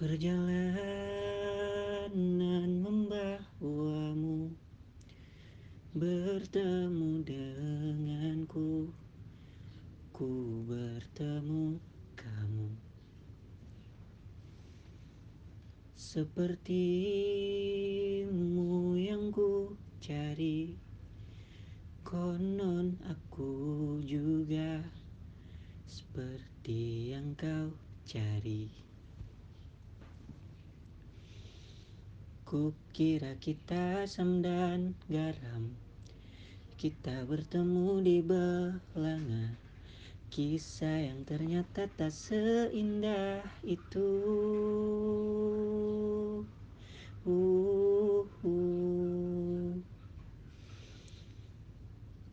Perjalanan membawamu Bertemu denganku Ku bertemu kamu. Sepertimu yang ku cari Konon aku juga Seperti yang kau cari Kukira kita asam dan garam. Kita bertemu di belanga. Kisah yang ternyata tak seindah itu. Uh, uh.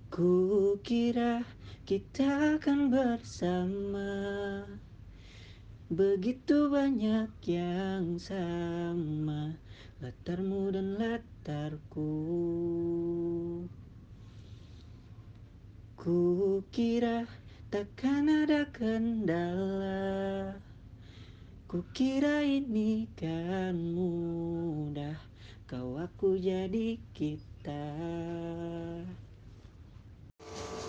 Kukira kita akan bersama. Begitu banyak yang sama Latarmu dan latarku. Kukira takkan ada kendala. Kukira ini kan mudah. Kau aku jadi kita.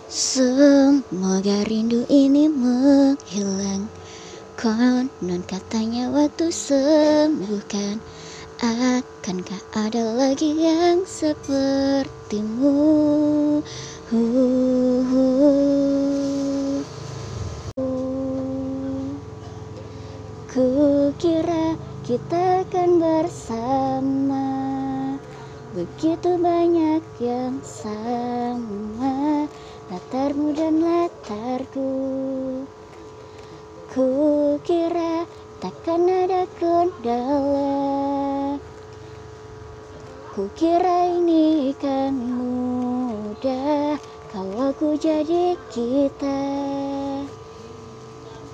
Semoga rindu ini menghilang. Konon katanya waktu sembuhkan Akankah ada lagi yang sepertimu? Uh, uh, Kukira kita akan bersama. Begitu banyak yang sama. Latarmu dan latarku Kukira takkan ada kendala Kukira ini kan mudah Kalau aku jadi kita